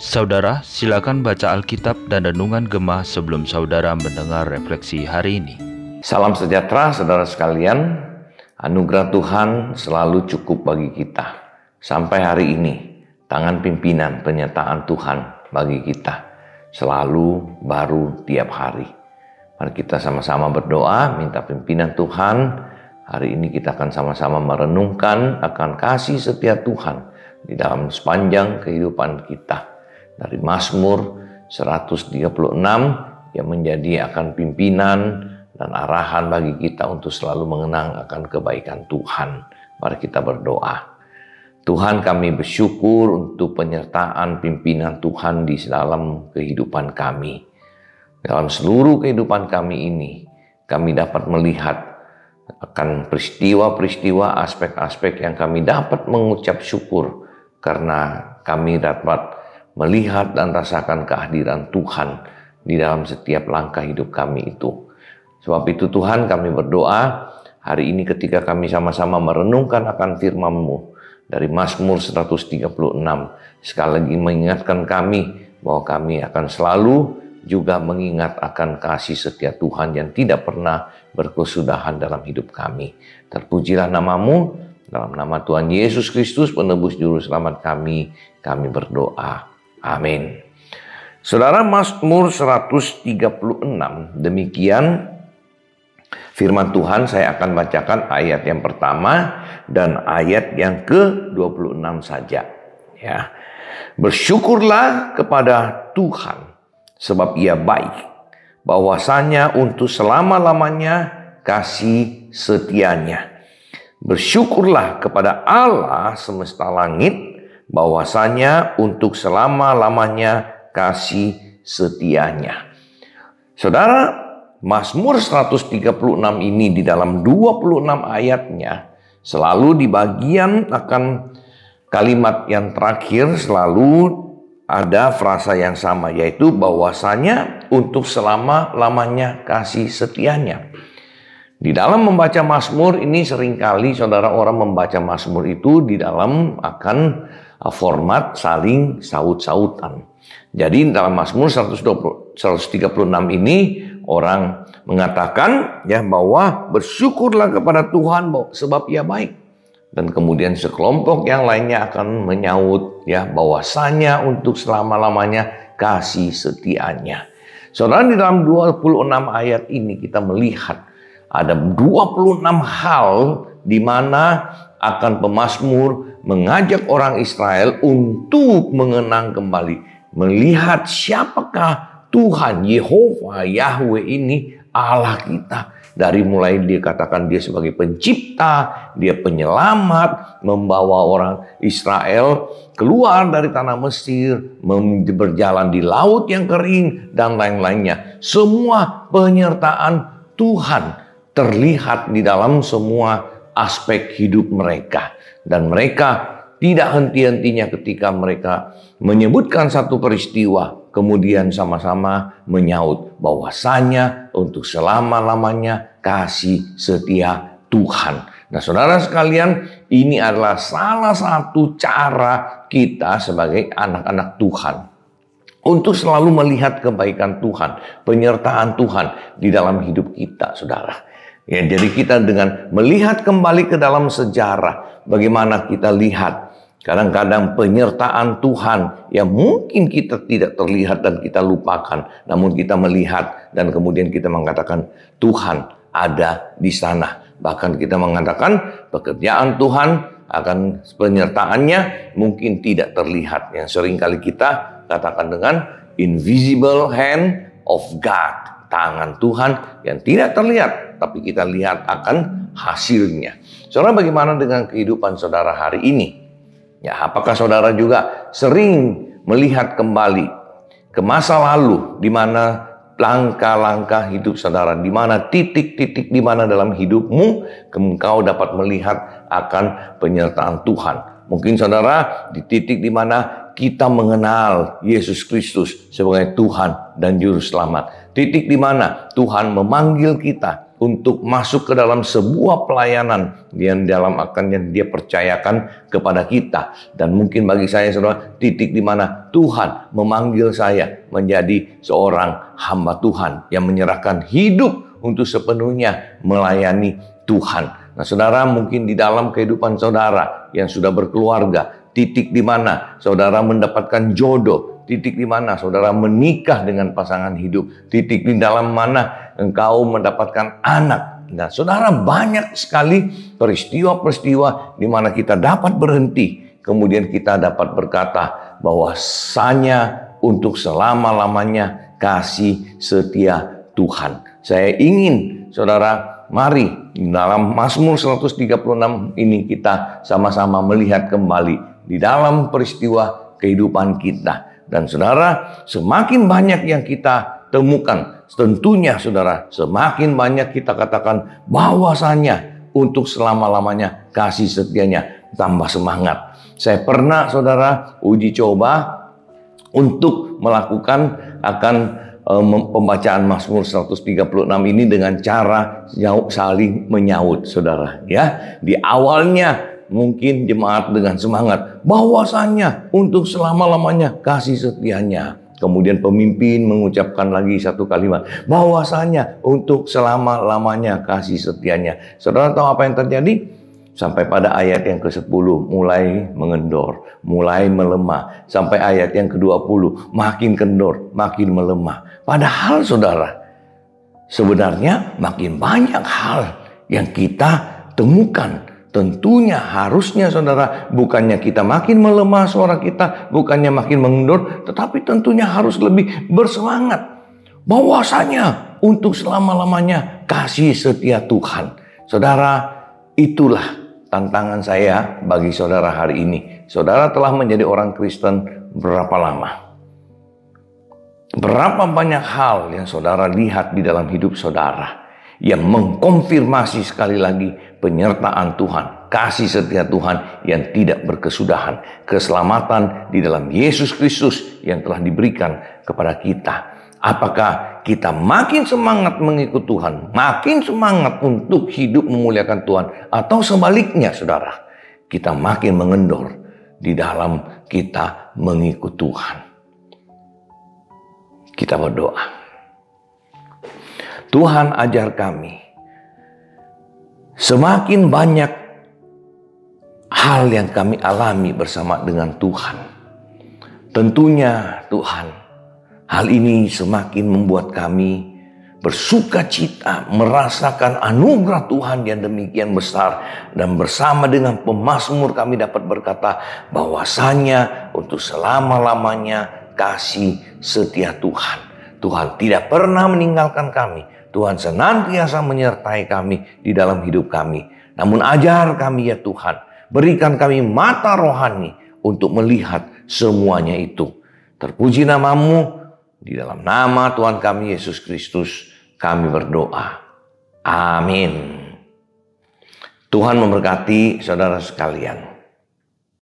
Saudara, silakan baca Alkitab dan Renungan Gemah sebelum saudara mendengar refleksi hari ini. Salam sejahtera saudara sekalian, anugerah Tuhan selalu cukup bagi kita. Sampai hari ini, tangan pimpinan penyertaan Tuhan bagi kita selalu baru tiap hari. Mari kita sama-sama berdoa, minta pimpinan Tuhan. Hari ini kita akan sama-sama merenungkan akan kasih setia Tuhan di dalam sepanjang kehidupan kita. Dari Mazmur 136 yang menjadi akan pimpinan dan arahan bagi kita untuk selalu mengenang akan kebaikan Tuhan. Mari kita berdoa. Tuhan kami bersyukur untuk penyertaan pimpinan Tuhan di dalam kehidupan kami. Dalam seluruh kehidupan kami ini, kami dapat melihat akan peristiwa-peristiwa, aspek-aspek yang kami dapat mengucap syukur karena kami dapat melihat dan rasakan kehadiran Tuhan di dalam setiap langkah hidup kami itu. Sebab itu Tuhan kami berdoa hari ini ketika kami sama-sama merenungkan akan firman-Mu, dari Mazmur 136 sekali lagi mengingatkan kami bahwa kami akan selalu juga mengingat akan kasih setia Tuhan yang tidak pernah berkesudahan dalam hidup kami. Terpujilah namamu, dalam nama Tuhan Yesus Kristus penebus juru selamat kami, kami berdoa. Amin. Saudara Mazmur 136, demikian Firman Tuhan saya akan bacakan ayat yang pertama dan ayat yang ke-26 saja. Ya. Bersyukurlah kepada Tuhan sebab ia baik. Bahwasanya untuk selama-lamanya kasih setianya. Bersyukurlah kepada Allah semesta langit bahwasanya untuk selama-lamanya kasih setianya. Saudara, Mazmur 136 ini di dalam 26 ayatnya selalu di bagian akan kalimat yang terakhir selalu ada frasa yang sama yaitu bahwasanya untuk selama-lamanya kasih setianya. Di dalam membaca Mazmur ini sering kali saudara orang membaca Mazmur itu di dalam akan format saling saut-sautan. Jadi dalam Mazmur 136 ini orang mengatakan ya bahwa bersyukurlah kepada Tuhan sebab ia baik. Dan kemudian sekelompok yang lainnya akan menyaut ya bahwasanya untuk selama-lamanya kasih setianya. Saudara di dalam 26 ayat ini kita melihat ada 26 hal di mana akan pemazmur mengajak orang Israel untuk mengenang kembali melihat siapakah Tuhan Yehova Yahweh ini Allah kita. Dari mulai dia katakan dia sebagai pencipta, dia penyelamat, membawa orang Israel keluar dari tanah Mesir, berjalan di laut yang kering, dan lain-lainnya. Semua penyertaan Tuhan terlihat di dalam semua aspek hidup mereka. Dan mereka tidak henti-hentinya ketika mereka menyebutkan satu peristiwa, kemudian sama-sama menyaut bahwasanya untuk selama-lamanya kasih setia Tuhan. Nah, saudara sekalian, ini adalah salah satu cara kita sebagai anak-anak Tuhan untuk selalu melihat kebaikan Tuhan, penyertaan Tuhan di dalam hidup kita, saudara. Ya, jadi kita dengan melihat kembali ke dalam sejarah, bagaimana kita lihat Kadang-kadang penyertaan Tuhan yang mungkin kita tidak terlihat dan kita lupakan. Namun kita melihat dan kemudian kita mengatakan Tuhan ada di sana. Bahkan kita mengatakan pekerjaan Tuhan akan penyertaannya mungkin tidak terlihat. Yang sering kali kita katakan dengan invisible hand of God. Tangan Tuhan yang tidak terlihat. Tapi kita lihat akan hasilnya. Saudara bagaimana dengan kehidupan saudara hari ini? Ya, apakah saudara juga sering melihat kembali ke masa lalu di mana langkah-langkah hidup saudara, di mana titik-titik di mana dalam hidupmu engkau dapat melihat akan penyertaan Tuhan. Mungkin saudara di titik di mana kita mengenal Yesus Kristus sebagai Tuhan dan Juru Selamat. Titik di mana Tuhan memanggil kita untuk masuk ke dalam sebuah pelayanan yang dalam akan yang dia percayakan kepada kita. Dan mungkin bagi saya saudara, titik di mana Tuhan memanggil saya menjadi seorang hamba Tuhan yang menyerahkan hidup untuk sepenuhnya melayani Tuhan. Nah saudara mungkin di dalam kehidupan saudara yang sudah berkeluarga, titik di mana saudara mendapatkan jodoh, titik di mana saudara menikah dengan pasangan hidup, titik di dalam mana engkau mendapatkan anak. Nah, saudara banyak sekali peristiwa-peristiwa di mana kita dapat berhenti, kemudian kita dapat berkata bahwasanya untuk selama-lamanya kasih setia Tuhan. Saya ingin saudara mari dalam Mazmur 136 ini kita sama-sama melihat kembali di dalam peristiwa kehidupan kita dan saudara, semakin banyak yang kita temukan, tentunya saudara, semakin banyak kita katakan bahwasanya untuk selama-lamanya kasih setianya tambah semangat. Saya pernah saudara uji coba untuk melakukan akan pembacaan Mazmur 136 ini dengan cara saling menyaut saudara ya. Di awalnya mungkin jemaat dengan semangat bahwasanya untuk selama-lamanya kasih setianya. Kemudian pemimpin mengucapkan lagi satu kalimat bahwasanya untuk selama-lamanya kasih setianya. Saudara tahu apa yang terjadi? Sampai pada ayat yang ke-10 mulai mengendor, mulai melemah. Sampai ayat yang ke-20 makin kendor, makin melemah. Padahal saudara, sebenarnya makin banyak hal yang kita temukan Tentunya harusnya saudara bukannya kita makin melemah suara kita, bukannya makin mengendur, tetapi tentunya harus lebih bersemangat. Bahwasanya untuk selama-lamanya kasih setia Tuhan. Saudara, itulah tantangan saya bagi saudara hari ini. Saudara telah menjadi orang Kristen berapa lama? Berapa banyak hal yang saudara lihat di dalam hidup saudara yang mengkonfirmasi sekali lagi penyertaan Tuhan, kasih setia Tuhan yang tidak berkesudahan, keselamatan di dalam Yesus Kristus yang telah diberikan kepada kita. Apakah kita makin semangat mengikut Tuhan, makin semangat untuk hidup memuliakan Tuhan, atau sebaliknya, saudara, kita makin mengendor di dalam kita mengikut Tuhan? Kita berdoa. Tuhan ajar kami. Semakin banyak hal yang kami alami bersama dengan Tuhan. Tentunya Tuhan, hal ini semakin membuat kami bersuka cita merasakan anugerah Tuhan yang demikian besar dan bersama dengan pemazmur kami dapat berkata bahwasanya untuk selama-lamanya kasih setia Tuhan. Tuhan tidak pernah meninggalkan kami. Tuhan senantiasa menyertai kami di dalam hidup kami. Namun ajar kami ya Tuhan, berikan kami mata rohani untuk melihat semuanya itu. Terpuji namamu, di dalam nama Tuhan kami Yesus Kristus kami berdoa. Amin. Tuhan memberkati saudara sekalian.